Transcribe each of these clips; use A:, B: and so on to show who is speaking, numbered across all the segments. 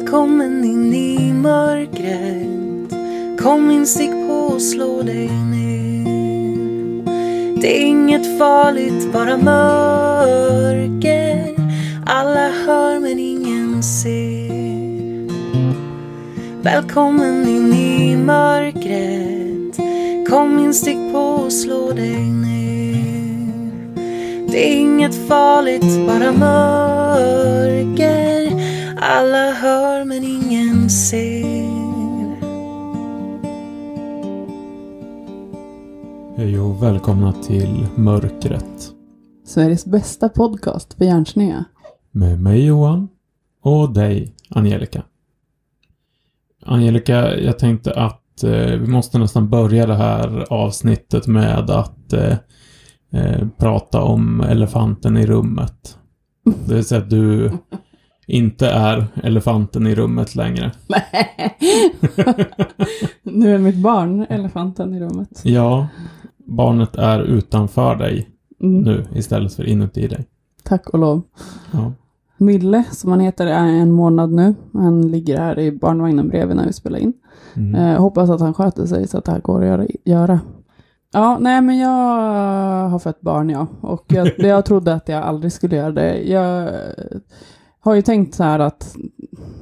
A: Välkommen in i mörkret. Kom in, stick på och slå dig ner. Det är inget farligt, bara mörker. Alla hör men ingen ser. Välkommen in i mörkret. Kom in, stick på och slå dig ner. Det är inget farligt, bara mörker. Alla hör men ingen ser.
B: Hej och välkomna till Mörkret.
C: Sveriges bästa podcast för hjärnsneda.
B: Med mig Johan och dig Angelica. Angelica, jag tänkte att eh, vi måste nästan börja det här avsnittet med att eh, eh, prata om elefanten i rummet. Det vill säga att du inte är elefanten i rummet längre.
C: nu är mitt barn elefanten i rummet.
B: Ja, barnet är utanför dig
C: Mm.
B: nu istället för inuti dig.
C: Tack och lov.
B: Ja.
C: Mille, som han heter, är en månad nu. Han ligger här i barnvagnen bredvid när vi spelar in.
B: Mm.
C: Eh, hoppas att han sköter sig så att det här går att göra. Ja, nej men jag har fött barn ja. Och jag, jag trodde att jag aldrig skulle göra det. Jag har ju tänkt så här att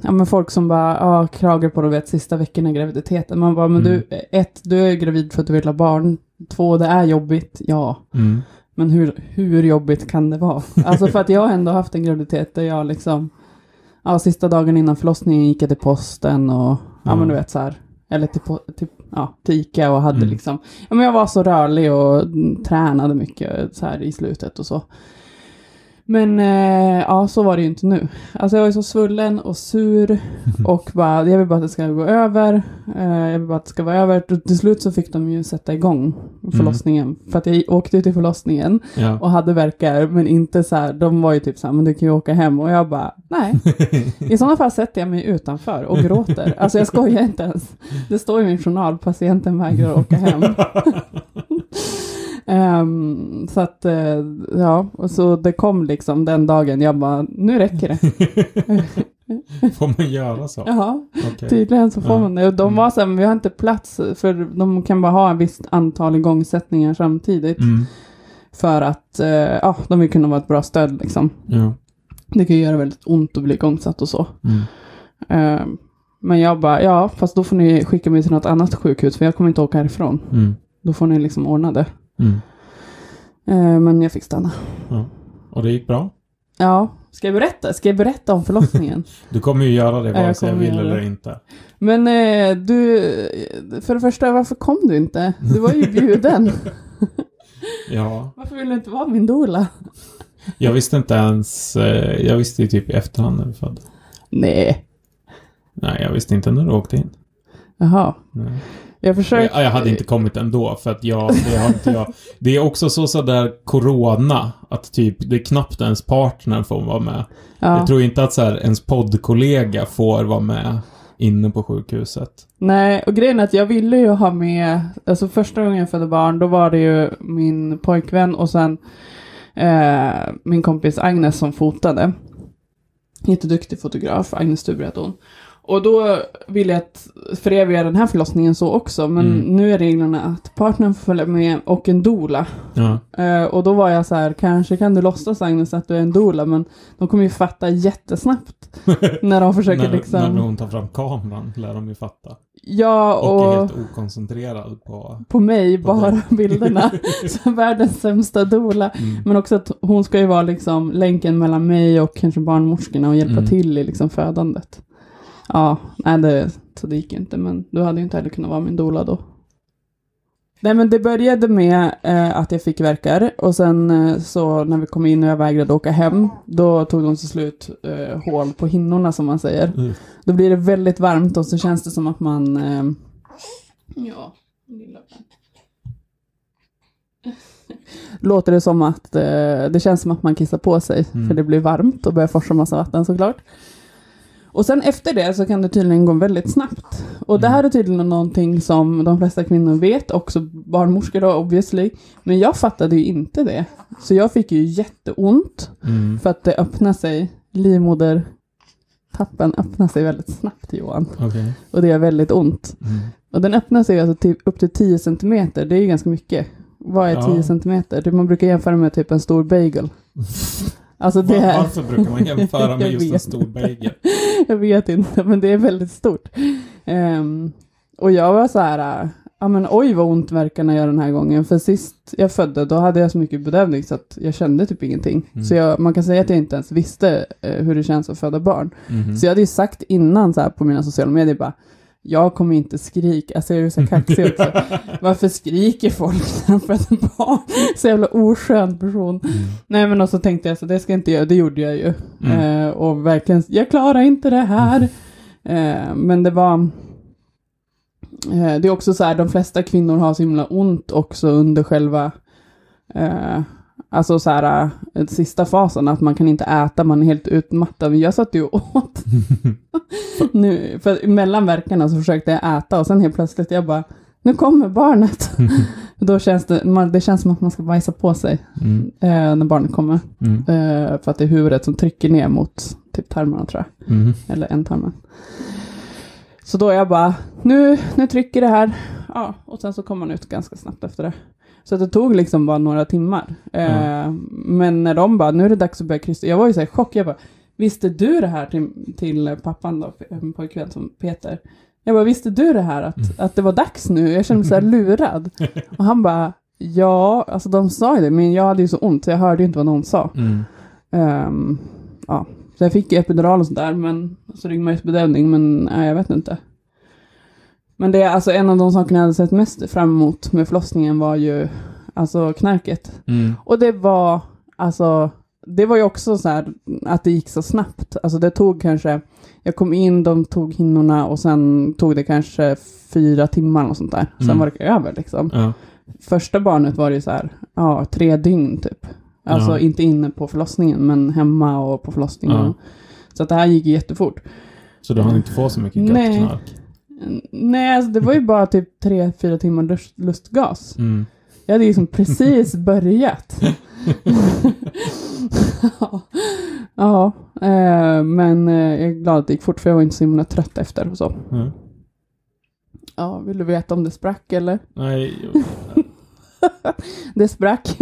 C: ja, men folk som bara ja, klagar på du vet, sista veckorna i graviditeten. Man bara, men
B: Mm.
C: du, ett, du är gravid för att du vill ha barn. Två, det är jobbigt. Ja.
B: Mm.
C: Men hur, hur jobbigt kan det vara? Alltså för att jag har ändå haft en graviditet där jag liksom, ja sista dagen innan förlossningen gick jag till posten och, ja
B: Mm.
C: men du vet så här, eller till, till, ja, till Ica och hade
B: Mm.
C: liksom, ja men jag var så rörlig och tränade mycket så här i slutet och så. Men eh, ja, så var det ju inte nu. Alltså jag var ju så svullen och sur och bara, jag vill bara att det ska gå över. Eh, jag vill bara att det ska vara över. Och Till slut så fick de ju sätta igång förlossningen. För att jag åkte ju till förlossningen
B: Ja.
C: och hade verkar men inte så här, de var ju typ så här, men du kan ju åka hem och jag bara, nej. I sådana fall sätter jag mig utanför och gråter. Alltså jag skojar inte ens. Det står i min journal, patienten vägrar åka hem. Ehm, så att, eh, ja, och så det kom liksom den dagen, jag bara, nu räcker det.
B: Får man göra så?
C: Jaha,
B: Okej.
C: tydligen så får
B: Ja.
C: man det. Och de var så här, men vi har inte plats, för de kan bara ha ett visst antal igångsättningar samtidigt.
B: Mm.
C: För att, eh, ja, de vill kunna vara ett bra stöd liksom.
B: Ja.
C: Det kan ju göra väldigt ont att bli igångsatt och så.
B: Mm.
C: Eh, men jag bara, ja, fast då får ni skicka mig till något annat sjukhus, för jag kommer inte åka härifrån.
B: Mm.
C: Då får ni liksom ordna det.
B: Mm.
C: Eh, men jag fick stanna.
B: Ja. Och det gick bra?
C: Ja, ska jag berätta? Ska jag berätta om förlossningen?
B: Du kommer ju göra det vare sig jag vill eller inte.
C: men eh, du, för det första, varför kom du inte? Du var ju bjuden.
B: Ja.
C: varför vill du inte vara min doula?
B: Jag visste inte ens... Eh, jag visste ju typ i efterhand när du födde.
C: Nej.
B: Nej, jag visste inte när du åkte in.
C: Jaha.
B: Nej.
C: Jag försökte...
B: Jag, jag hade inte kommit ändå för att jag, det har inte jag. Det är också så sådär corona, att typ det är knappt ens partnern får vara med.
C: Ja.
B: Jag tror inte att så här, ens poddkollega får vara med inne på sjukhuset.
C: Nej, och grejen är att jag ville ju ha med, alltså första gången jag födde barn, då var det ju min pojkvän och sen eh, min kompis Agnes som fotade. Jätteduktig fotograf, Agnes Stuber heter hon. Och då ville jag att, för göra den här förlossningen så också, men
B: Mm.
C: nu är reglerna att partnern får följa med och en doula.
B: Ja.
C: Eh, och då var jag så här, kanske kan du låtsas Agnes att du är en doula, men de kommer ju fatta jättesnabbt när de försöker
B: när,
C: liksom...
B: när hon tar fram kameran lär de ju fatta.
C: Ja,
B: Och,
C: och...
B: är helt okoncentrerad på...
C: på mig,
B: På
C: bara
B: dig.
C: bilderna. Så världens sämsta doula.
B: Mm.
C: Men också att hon ska ju vara liksom länken mellan mig och kanske barnmorskorna och hjälpa
B: Mm.
C: till i liksom födandet. Ja, nej det, så det gick ju inte, men du hade ju inte heller kunnat vara min doula då. Nej men det började med eh, att jag fick verkar och sen eh, så när vi kom in och jag vägrade åka hem, då tog de till slut eh, hål på hinnorna som man säger.
B: Mm.
C: Då blir det väldigt varmt och så känns det som att man... Eh, ja, lilla. Låter det som att eh, det känns som att man kissar på sig
B: Mm.
C: för det blir varmt och börjar forsa massa vatten såklart. Och sen efter det så kan det tydligen gå väldigt snabbt. Och det här är tydligen någonting som de flesta kvinnor vet, också barnmorskor då obviously. Men jag fattade ju inte det. Så jag fick ju jätteont
B: Mm.
C: för att det öppnade sig livmoder tappen öppnar sig väldigt snabbt Johan.
B: Okej.
C: Och det gör väldigt ont.
B: Mm.
C: Och den öppnar sig alltså till, upp till 10 centimeter. Det är ju ganska mycket. Vad är
B: Ja.
C: 10 centimeter? Det man brukar jämföra med typ en stor bagel. Alltså det är...
B: varför brukar man jämföra med just en stor bagel?
C: Jag vet inte, men det är väldigt stort. Ehm, och jag var så här, ja men oj vad ont verkarna gör den här gången. För sist jag födde, då hade jag så mycket bedövning så att jag kände typ ingenting.
B: Mm.
C: Så jag, man kan säga att jag inte ens visste eh, hur det känns att föda barn.
B: Mhm.
C: Så jag hade ju sagt innan så här på mina sociala medier bara, jag kommer inte skrika, alltså jag är så kaxig också. Varför skriker folk de föder barn? Så jävla oskön person.
B: Mm.
C: Nej men och så tänkte jag så det ska jag inte göra, det gjorde jag ju.
B: Mm.
C: Eh, och verkligen, jag klarar inte det här. Eh, men det var... Eh, det är också så här, de flesta kvinnor har så himla ont också under själva... Alltså så här, eh, sista fasen, att man kan inte äta, man är helt utmattad. Jag satt ju och åt. nu, för mellan verkarna så försökte jag äta och sen helt plötsligt jag bara, nu kommer barnet. Då känns det, man, det känns som att man ska bajsa på sig
B: Mm.
C: eh, när barnet kommer.
B: Mm.
C: Eh, för att det är huvudet som trycker ner mot typ tarmarna tror jag.
B: Mm.
C: Eller ändtarmen. Så då jag bara, nu, nu trycker det här. Ja, och sen så kom man ut ganska snabbt efter det. Så det tog liksom bara några timmar. Eh, Men när de bara, nu är det dags att börja krysta. Jag var ju så här i chock. Jag bara, visste du det här till, till pappan då, en pojkvän som Peter? Jag bara, visste du det här att, att det var dags nu? Jag kände mig så här lurad. Och han bara, ja, alltså de sa ju det, men jag hade ju så ont så jag hörde ju inte vad någon sa.
B: Mm.
C: Ehm, ja, så jag fick epidural och sådär, men så ryggmärgsbedövning, men nej, jag vet inte. Men det är alltså en av de sakerna jag hade sett mest fram emot med förlossningen var ju alltså knarket.
B: Mm.
C: Och det var alltså, det var ju också så här att det gick så snabbt. Alltså det tog kanske, jag kom in, de tog hinnorna och sen tog det kanske fyra timmar och sånt där. Sen
B: Mm.
C: var det över liksom.
B: Ja.
C: Första barnet var det ju så här, ja, tre dygn typ. Alltså
B: Ja.
C: inte inne på förlossningen, men hemma och på förlossningen.
B: Ja.
C: Så att det här gick jättefort.
B: Så du hann inte få så mycket
C: Nej.
B: göttknark?
C: Nej, alltså det var ju bara typ tre, fyra timmar lust- lustgas.
B: Mm.
C: Jag hade ju liksom precis börjat. ja, ja eh, men eh, jag är glad att det gick fort för jag var inte så himla trött efter och så.
B: Ja.
C: Ja, vill du veta om det sprack eller?
B: Nej.
C: Det sprack.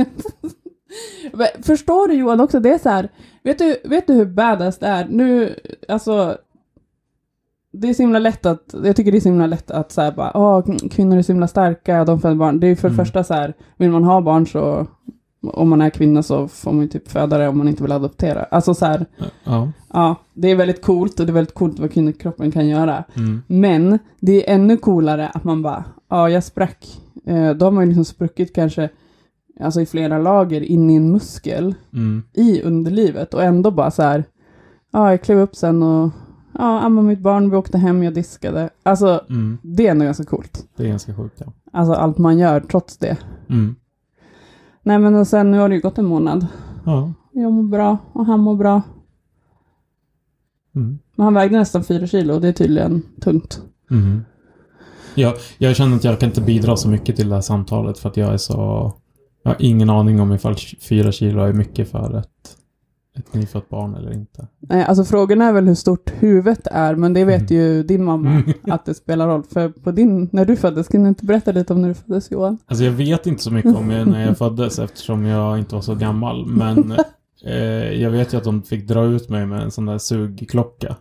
C: Förstår du Johan också, det är så här, vet du, vet du hur badass det är? Nu, alltså, det är så himla lätt att, jag tycker det är så himla lätt att så här bara, åh, kvinnor är så himla starka, de föder barn. Det är ju för det
B: Mm.
C: första så här, vill man ha barn så, om man är kvinna så får man ju typ föda det om man inte vill adoptera. Alltså så här,
B: Ja.
C: ja, det är väldigt coolt och det är väldigt coolt vad kvinnokroppen kan göra.
B: Mm.
C: Men det är ännu coolare att man bara, ja jag sprack. Eh, då har man ju liksom spruckit kanske, alltså i flera lager in i en muskel
B: Mm.
C: i underlivet och ändå bara så här, ja jag klev upp sen och ja, ammade mitt barn, vi åkte hem, jag diskade. Alltså
B: Mm.
C: det är ändå ganska coolt.
B: Det är ganska sjukt, ja.
C: Alltså allt man gör trots det.
B: Mm.
C: Nej men och sen nu har det ju gått en månad.
B: Ja.
C: Jag mår bra och han mår bra.
B: Mm.
C: Men han vägde nästan fyra kilo och det är tydligen tungt.
B: Mhm. Jag, jag känner att jag kan inte bidra så mycket till det här samtalet för att jag är så... Jag har ingen aning om ifall fyra kilo är mycket för ett, ett nyfött barn eller inte.
C: Nej, alltså frågan är väl hur stort huvudet är, men det vet ju din mamma
B: Mm.
C: att det spelar roll. För på din, när du föddes, kan du inte berätta lite om när du föddes Johan?
B: Alltså jag vet inte så mycket om jag, när jag föddes eftersom jag inte var så gammal. Men eh, jag vet ju att de fick dra ut mig med en sån där sugklocka.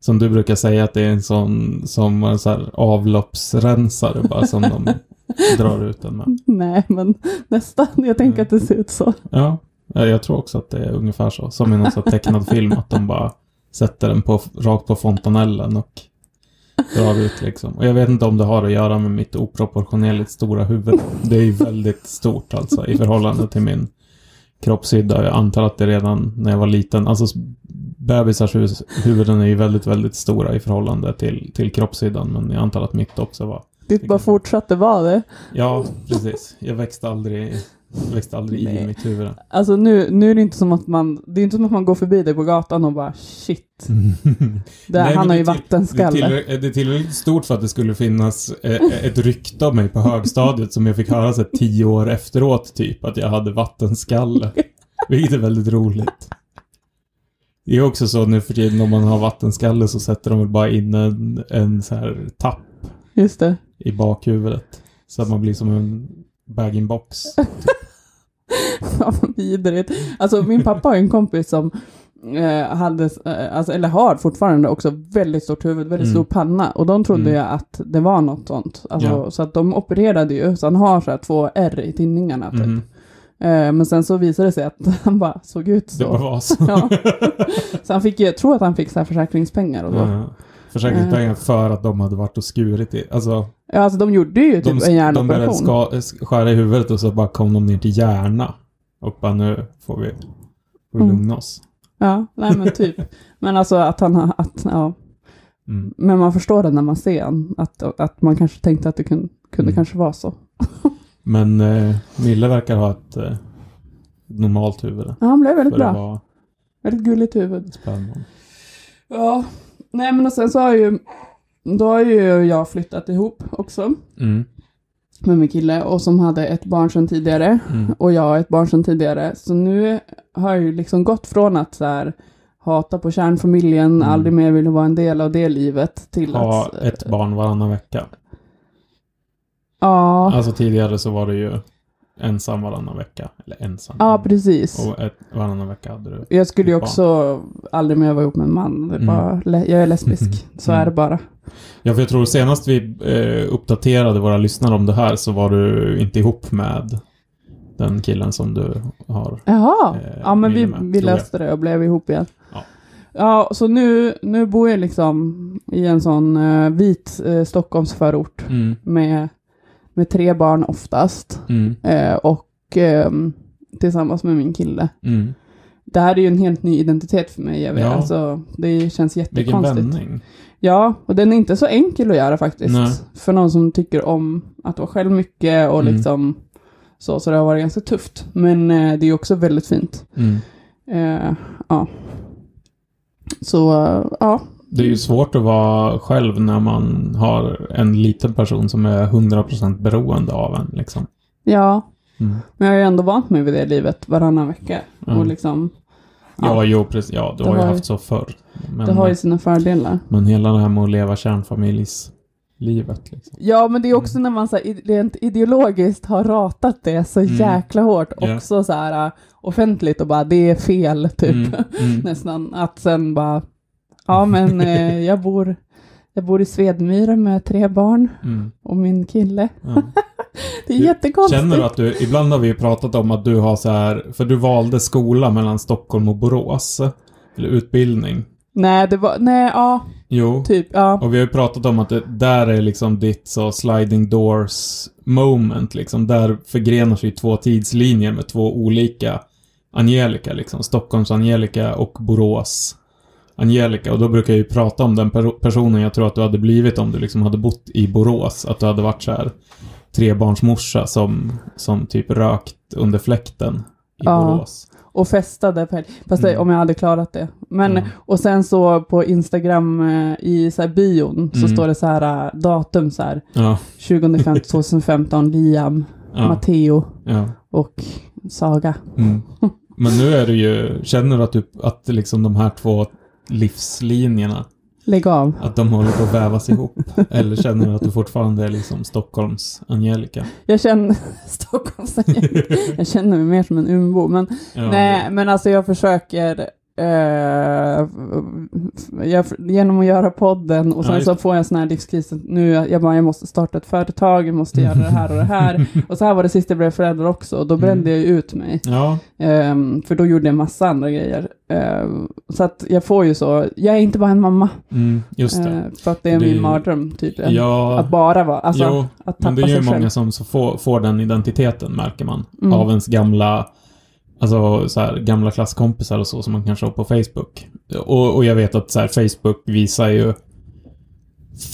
B: Som du brukar säga att det är en sån som en sån här avloppsrensare bara som de drar ut den med.
C: Nej, men nästan. Jag tänker att det ser ut så.
B: Ja, jag tror också att det är ungefär så. Som i någon sån tecknad film att de bara sätter den på, rakt på fontanellen och drar ut liksom. Och jag vet inte om det har att göra med mitt oproportionerligt stora huvud. Det är ju väldigt stort alltså i förhållande till min kroppshydda. Jag antar att det redan när jag var liten, alltså bebisars huvuden är ju väldigt, väldigt stora i förhållande till, till kroppshyddan. Men jag antar att mitt också var.
C: Ditt bara fortsatte vara det.
B: Ja, precis. Jag växte aldrig, växte aldrig
C: Nej.
B: i mitt huvud.
C: Alltså nu, nu är det inte som att man, det är inte som att man går förbi dig på gatan och bara shit, det,
B: Nej,
C: han har ju vattenskalle.
B: Det är, tillräck- det är tillräckligt stort för att det skulle finnas eh, ett rykte om mig på högstadiet som jag fick höra så här, tio år efteråt typ, att jag hade vattenskalle. Vilket är väldigt roligt. Det är också så nu för tiden om man har vattenskalle så sätter de väl bara in en, en så här tapp
C: Just det.
B: i bakhuvudet. Så att man blir som en bag-in-box.
C: Fan vad vidrigt. Alltså min pappa har en kompis som eh, hade, eh, alltså, eller har fortfarande också väldigt stort huvud, väldigt
B: Mm.
C: stor panna. Och de trodde
B: Mm.
C: ju att det var något sånt. Alltså,
B: Ja.
C: Så att de opererade ju, så han har så här två R i tinningarna typ. Eh, men sen så visade det sig att han bara såg ut
B: Det
C: så.
B: var så.
C: Ja. Så han fick ju, jag tror att han fick så här försäkringspengar och så.
B: Ja. Försäkringspengar för att de hade varit och skurit i. Alltså,
C: Ja, alltså de gjorde ju typ
B: de,
C: en
B: de började
C: hjärnoperation.
B: ska, skära i huvudet och så bara kom de ner till hjärna. Och bara nu får vi, får vi
C: Mm.
B: lugna oss.
C: Ja, nej men typ. Men alltså att han har, att, ja.
B: Mm.
C: Men man förstår det när man ser han, att, att man kanske tänkte att det kunde, kunde
B: Mm.
C: kanske vara så.
B: Men eh, Mille verkar ha ett eh, normalt huvud.
C: Ja, han blev väldigt bra. Väldigt gulligt huvud.
B: spännande.
C: Ja, nej men och sen så har ju, då har ju jag flyttat ihop också
B: Mm.
C: med min kille och som hade ett barn sedan tidigare
B: Mm.
C: och jag har ett barn sedan tidigare. Så nu har jag ju liksom gått från att så här hata på kärnfamiljen,
B: Mm.
C: aldrig mer ville vara en del av det livet till
B: Ha
C: att...
B: ett barn varannan vecka.
C: Ja,
B: Alltså tidigare så var det ju ensam varannan vecka. Eller ensam.
C: ja precis.
B: Och ett, varannan vecka hade du.
C: Jag skulle ju
B: ett barn.
C: också aldrig mer vara ihop med en man. Det är
B: Mm.
C: bara, jag är lesbisk. Så
B: Mm.
C: är det bara.
B: Ja, för jag tror senast vi eh, uppdaterade våra lyssnare om det här så var du inte ihop med den killen som du har.
C: Jaha,
B: Eh,
C: ja men vi,
B: med,
C: vi löste det och blev ihop igen.
B: Ja.
C: Ja, så nu, nu bor jag liksom i en sån eh, vit eh, Stockholmsförort
B: Mm.
C: med, med tre barn oftast.
B: Mm.
C: Eh, och ehm, tillsammans med min kille.
B: Mm.
C: Det här är ju en helt ny identitet för mig. Jag vet.
B: Ja.
C: Alltså, det känns
B: Vilken
C: jättekonstigt.
B: vändning.
C: Ja, och den är inte så enkel att göra faktiskt.
B: Nej.
C: För någon som tycker om att vara själv mycket och
B: Mm.
C: liksom så. Så det har varit ganska tufft. Men eh, det är också väldigt fint.
B: Mm.
C: Eh, ja. Så, eh, ja.
B: Det är ju svårt att vara själv när man har en liten person som är 100% beroende av en. Liksom.
C: Ja,
B: Mm.
C: men jag har ju ändå vant mig vid det livet varannan vecka.
B: Mm.
C: Och liksom,
B: Ja,
C: Ja.
B: jo, precis. Ja, du
C: Det
B: har ju haft så förr. Men,
C: det har ju sina fördelar.
B: men hela det här med att leva kärnfamiljslivet. Liksom.
C: Ja, men det är också när man så här, rent ideologiskt har ratat det så
B: Mm.
C: jäkla hårt. Också så här äh, offentligt och bara det är fel, typ.
B: Mm. Mm.
C: Nästan. Att sen bara, ja men eh, jag bor jag bor i Svedmyra med tre barn
B: Mm.
C: och min kille.
B: Ja.
C: Det är
B: Du-
C: jättekonstigt.
B: Känner du att du, ibland har vi pratat om att du har så här, för du valde skola mellan Stockholm och Borås. Eller utbildning.
C: Nej, det var, nej, ja,
B: Jo.
C: typ, ja.
B: Och vi har ju pratat om att det där är liksom ditt så sliding doors moment liksom. Där förgrenar sig två tidslinjer med två olika Angelica liksom. Stockholms Angelica och Borås Angelica. Och då brukar jag ju prata om den per personen jag tror att du hade blivit om du liksom hade bott i Borås. Att du hade varit så här trebarnsmorsa som, som typ rökt under fläkten i
C: Ja.
B: Borås.
C: Och festade på. Fast det,
B: Mm.
C: om jag hade klarat det. Men,
B: Ja.
C: och sen så på Instagram eh, i så här bion så
B: Mm.
C: står det så här eh, datum så här.
B: Ja,
C: 2015, 2015, Liam,
B: ja,
C: Matteo
B: ja.
C: och Saga.
B: Mm. Men nu är du ju, känner du att, du, att liksom de här två livslinjerna,
C: Lägg av.
B: att de håller på att vävas ihop? Eller känner du att du fortfarande är liksom Stockholms Angelica?
C: Jag känner Stockholms Jag känner mig mer som en umbo. Men,
B: Ja,
C: nej, men alltså jag försöker eh, jag, genom att göra podden och
B: Ja,
C: sen
B: just
C: så får jag en sån här livskris. Nu, jag bara, jag måste starta ett företag, jag måste göra det här och det här. och så här var det sist jag blev förälder också. Och då brände jag ju ut mig.
B: Ja,
C: Ehm, för då gjorde jag massa andra grejer. Ehm, så att jag får ju så, jag är inte bara en mamma.
B: mm, just det.
C: Ehm, för att det är
B: Det
C: min mardröm, typ.
B: Ja,
C: Att bara vara, alltså
B: jo,
C: att
B: men
C: tappa
B: det är ju
C: sig
B: många
C: själv.
B: som får, får den identiteten, märker man.
C: Mm.
B: Av ens gamla, alltså så här, gamla klasskompisar och så som man kanske har på Facebook. Och, och jag vet att så här, Facebook visar ju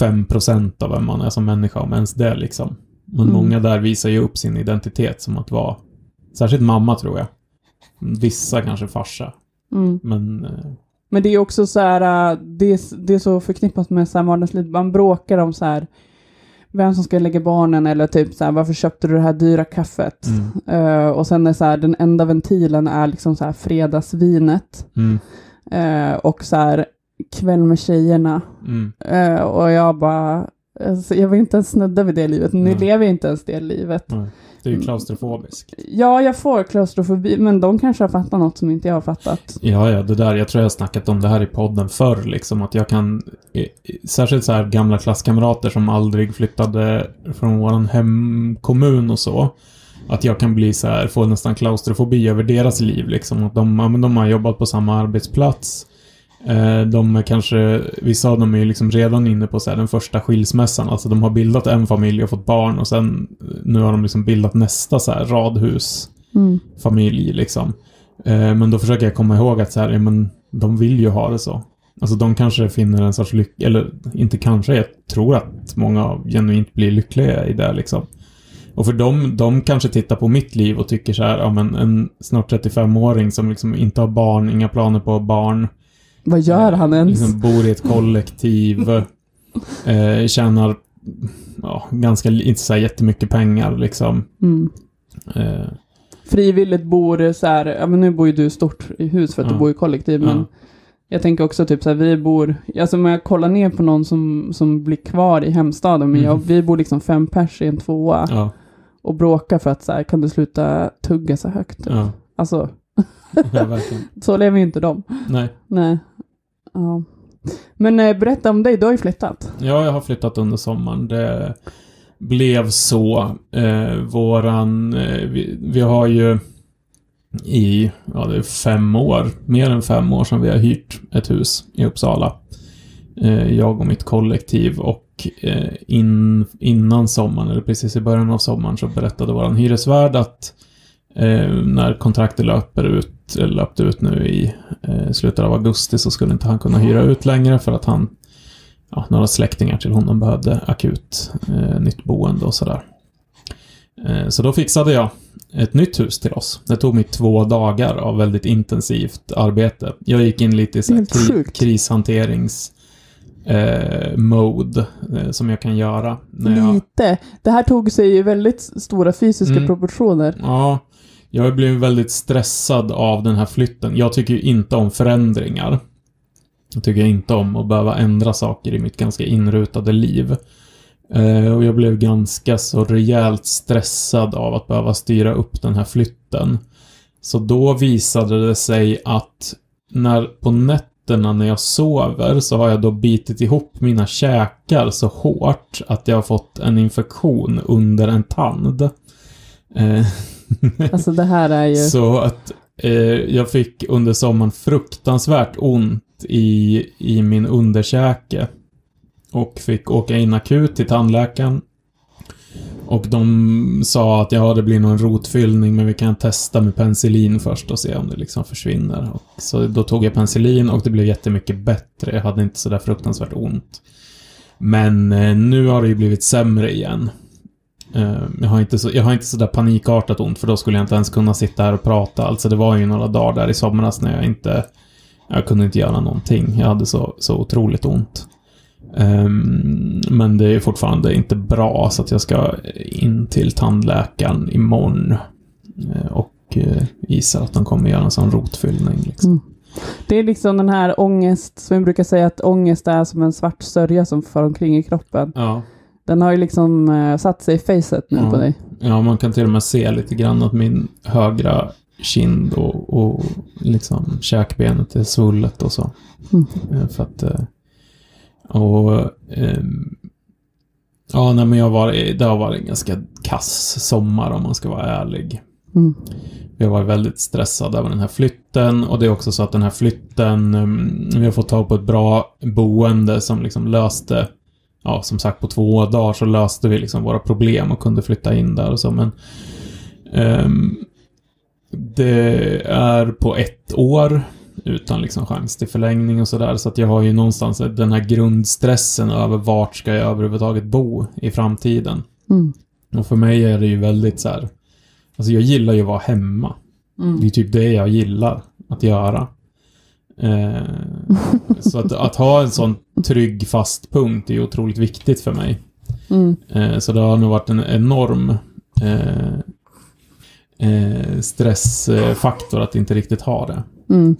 B: 5% av vem man är som människa, om ens det liksom. Men
C: Mm.
B: många där visar ju upp sin identitet som att vara, särskilt mamma tror jag. Vissa kanske farsa,
C: Mm.
B: men... eh,
C: Men det är också så här, äh, det är, det är så förknippat med så här. Man bråkar om så här, vem som ska lägga barnen eller typ så här, varför köpte du det här dyra kaffet?
B: Mm,
C: Eh, och sen är så här, den enda ventilen är liksom så här fredagsvinet.
B: mm,
C: Eh, och så här kväll med tjejerna.
B: Mm.
C: Eh, och jag bara, alltså, jag vill inte ens snudda vid det livet. Nu lever jag inte ens det livet.
B: Det är ju klaustrofobiskt.
C: Ja, jag får klaustrofobi, men de kanske har fattat något som inte jag har fattat.
B: Ja, ja, det där. Jag tror jag har snackat om det här i podden förr, liksom. Att jag kan... Särskilt så här gamla klasskamrater som aldrig flyttade från våran hemkommun och så. Att jag kan bli så här, få nästan klaustrofobi över deras liv, liksom. Att de, ja, men de har jobbat på samma arbetsplats. Eh, De kanske, vissa av dem är ju liksom redan inne på så här, den första skilsmässan. Alltså de har bildat en familj och fått barn och sen nu har de liksom bildat nästa så här radhus
C: Mm.
B: familj liksom. Eh, men då försöker jag komma ihåg att så här, ja, men de vill ju ha det så. Alltså de kanske finner en sorts lycka, eller inte kanske, jag tror att många genuint blir lyckliga i det liksom. Och för dem, de kanske tittar på mitt liv och tycker så här, ja men en snart 35-åring som liksom inte har barn, inga planer på barn.
C: Vad gör han ens?
B: Liksom bor i ett kollektiv. eh, tjänar, ja, ganska, inte så här jättemycket pengar liksom.
C: Mm.
B: Eh,
C: Frivilligt bor så här, ja men nu bor ju du stort i hus för att
B: Ja.
C: du bor i kollektiv, men
B: Ja.
C: jag tänker också typ så här, vi bor, alltså om jag kollar ner på någon som, som blir kvar i hemstaden, men jag,
B: Mm.
C: vi bor liksom fem pers i en tvåa
B: ja,
C: och bråkar för att så här, kan du sluta tugga så högt?
B: ja,
C: Alltså,
B: ja,
C: så lever ju inte de.
B: Nej.
C: Nej. Ja. Men eh, berätta om dig, du har ju flyttat.
B: Ja, jag har flyttat under sommaren. Det blev så. Eh, våran... Eh, vi, vi har ju i, ja det är fem år, mer än fem år som vi har hyrt ett hus i Uppsala. Eh, jag och mitt kollektiv och eh, in, innan sommaren, eller precis i början av sommaren, så berättade våran hyresvärd att när kontraktet löper ut, löpte ut nu i eh, slutet av augusti så skulle inte han kunna hyra ut längre för att han ja, några släktingar till honom behövde akut eh, nytt boende och sådär. Eh, så då fixade jag ett nytt hus till oss. Det tog mig två dagar av väldigt intensivt arbete. Jag gick in lite i så här kri- krishanterings eh, mode eh, som jag kan göra. När jag,
C: Lite. Det här tog sig ju väldigt stora fysiska
B: Mm.
C: proportioner.
B: Ja, jag blev väldigt stressad av den här flytten. Jag tycker ju inte om förändringar. Jag tycker inte om att behöva ändra saker i mitt ganska inrutade liv. Eh, och jag blev ganska så rejält stressad av att behöva styra upp den här flytten. Så då visade det sig att när på nätterna när jag sover så har jag då bitit ihop mina käkar så hårt att jag har fått en infektion under en tand. Eh,
C: Alltså det här är ju...
B: så att eh, jag fick under sommaren fruktansvärt ont i, i min underkäke. Och fick åka in akut till tandläkaren. Och de sa att ja, det blir nog en rotfyllning men vi kan testa med penicillin först och se om det liksom försvinner. Och så då tog jag penicillin och det blev jättemycket bättre. Jag hade inte sådär fruktansvärt ont. Men eh, nu har det ju blivit sämre igen. Eh, jag, har inte så, jag har inte sådär panikartat ont för då skulle jag inte ens kunna sitta här och prata. Alltså det var ju några dagar där i somras när jag inte... Jag kunde inte göra någonting. Jag hade så, så otroligt ont. Ehm, men det är fortfarande inte bra så att jag ska in till tandläkaren imorgon. Eh, och eh, gissar att de kommer göra en sån rotfyllning. Liksom.
C: Mm. Det är liksom den här ångest, som vi brukar säga att ångest är som en svart sörja som far omkring i kroppen.
B: Ja.
C: Den har ju liksom eh, satt sig i facet nu
B: Ja.
C: på dig.
B: ja, man kan till och med se lite grann att min högra kind och, och liksom käkbenet är svullet och så.
C: Mm.
B: Eh, För att... eh, Och... ehm, Ja, nej men jag var, det har varit en ganska kass sommar om man ska vara ärlig.
C: Mm.
B: Vi har varit väldigt stressade över den här flytten och det är också så att den här flytten, mm, vi har fått tag på ett bra boende som liksom löste, ja som sagt på två dagar så löste vi liksom våra problem och kunde flytta in där och så men ehm, det är på ett år utan liksom chans till förlängning och sådär så att jag har ju någonstans den här grundstressen över vart ska jag överhuvudtaget bo i framtiden.
C: Mm.
B: Och för mig är det ju väldigt så här. Alltså jag gillar ju att vara hemma.
C: Mm.
B: Det är typ det jag gillar att göra. Eh, så att, att ha en sån trygg fast punkt är otroligt viktigt för mig.
C: Mm.
B: Eh, så det har nog varit en enorm eh, eh, stressfaktor att inte riktigt ha det.
C: Mm.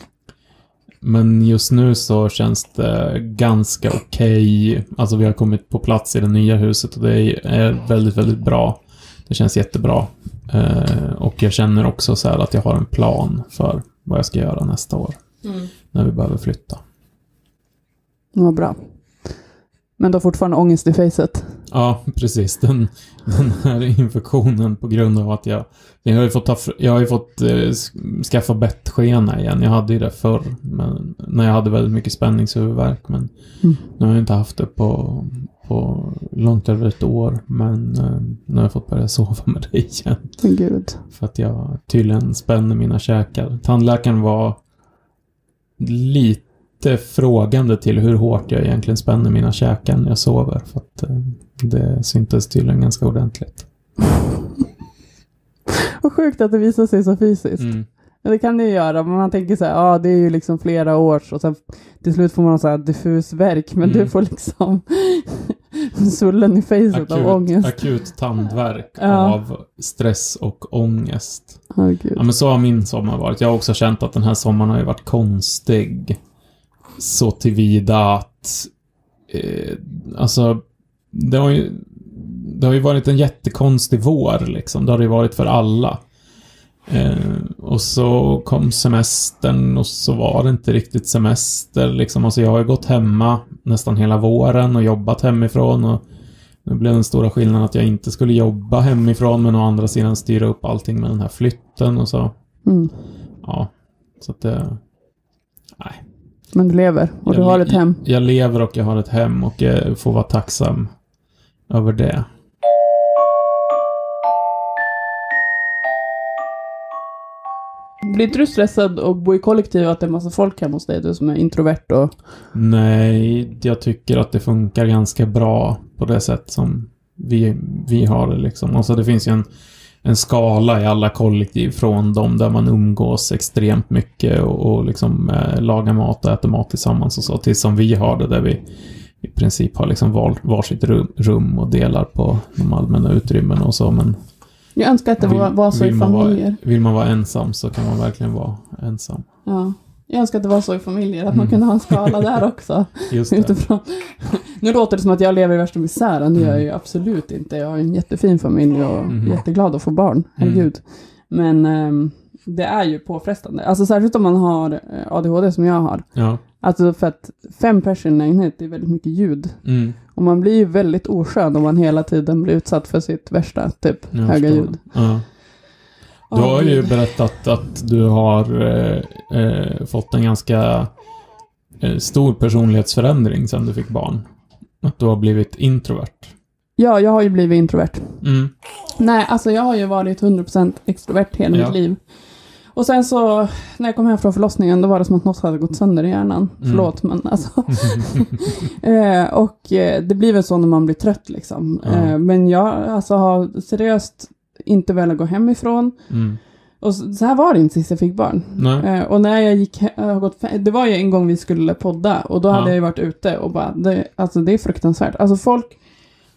B: men just nu så känns det ganska okej. Alltså vi har kommit på plats i det nya huset och det är väldigt, väldigt bra. Det känns jättebra. Och jag känner också så här att jag har en plan för vad jag ska göra nästa år. När vi behöver flytta.
C: Vad bra. Men du har fortfarande ångest i facet?
B: Ja, precis. Den, den här infektionen på grund av att jag... Jag har ju fått, ta, jag har fått eh, sk- skaffa bettskena igen. Jag hade ju det förr. Men, när jag hade väldigt mycket spänningshuvudvärk. Men
C: Mm.
B: nu har jag inte haft det på, på långt över ett år. Men eh, nu har jag fått börja sova med det igen.
C: Gud.
B: För att jag tydligen spänner mina käkar. Tandläkaren var lite frågande till hur hårt jag egentligen spänner mina käkar när jag sover. För att eh, det syntes tydligen ganska ordentligt.
C: Vad sjukt att det visar sig så fysiskt.
B: Mm.
C: Ja, det kan det ju göra, men man tänker så här, ja det är ju liksom flera års och sen till slut får man så här diffus värk, men
B: Mm.
C: du får liksom svullen i facet av ångest.
B: akut tandvärk
C: Ja.
B: av stress och ångest.
C: Gud.
B: Ja, men så har min sommar varit. Jag har också känt att den här sommaren har ju varit konstig. Så tillvida att... Eh, alltså, det har ju... Det har ju varit en jättekonstig vår, liksom. Det har det ju varit för alla. Eh, och så kom semestern och så var det inte riktigt semester, liksom. Alltså, jag har ju gått hemma nästan hela våren och jobbat hemifrån och nu blev den stora skillnaden att jag inte skulle jobba hemifrån men å andra sidan styra upp allting med den här flytten och så.
C: Mm.
B: Ja, så att det...
C: Men du lever och du
B: Jag
C: har
B: le-
C: ett hem.
B: Jag lever och jag har ett hem och jag får vara tacksam över det.
C: Blir inte du stressad att bo i kollektiv att det är massa folk hemma hos dig, du som är introvert och...
B: Nej, jag tycker att det funkar ganska bra på det sätt som vi, vi har det liksom. Alltså det finns ju en, en skala i alla kollektiv från de där man umgås extremt mycket och, och liksom eh, lagar mat och äter mat tillsammans och så, till som vi har det där vi i princip har liksom var, varsitt rum, rum och delar på de allmänna utrymmen och så, men
C: Jag önskar att det var, var så i familjer.
B: Vara, vill man vara ensam så kan man verkligen vara ensam.
C: Ja. Jag önskar att det var så i familjer, att man
B: Mm.
C: kunde ha en skala där också.
B: Just det.
C: Utifrån. Nu låter det som att jag lever i värsta misären, det gör jag
B: Mm.
C: ju absolut inte. Jag har en jättefin familj och
B: Mhm.
C: jätteglad att få barn, herregud. Men ehm, det är ju påfrestande. Alltså särskilt om man har eh, ADHD som jag har.
B: Ja.
C: Alltså för att fem personer i en lägenhet, det är väldigt mycket ljud.
B: Mm.
C: Och man blir ju väldigt oskön om man hela tiden blir utsatt för sitt värsta, typ
B: Jag
C: höga
B: förstår.
C: ljud.
B: Ja. Du har ju berättat att du har eh, eh, fått en ganska eh, stor personlighetsförändring sedan du fick barn. Att du har blivit introvert.
C: Ja, jag har ju blivit introvert.
B: Mm.
C: Nej, alltså jag har ju varit 100% extrovert hela
B: Ja.
C: mitt liv. Och sen så, när jag kom hem från förlossningen, då var det som att något hade gått sönder i hjärnan.
B: Mm.
C: Förlåt, men alltså. eh, och eh, det blir väl så när man blir trött liksom.
B: Ja.
C: Eh, men jag alltså, har seriöst inte velat gå hemifrån.
B: Mm.
C: Och så, så här var det inte sist jag fick barn. Eh, och när jag gick, jag har gått, det var ju en gång vi skulle podda och då
B: Ja.
C: hade jag ju varit ute och bara, det, alltså det är fruktansvärt. Alltså folk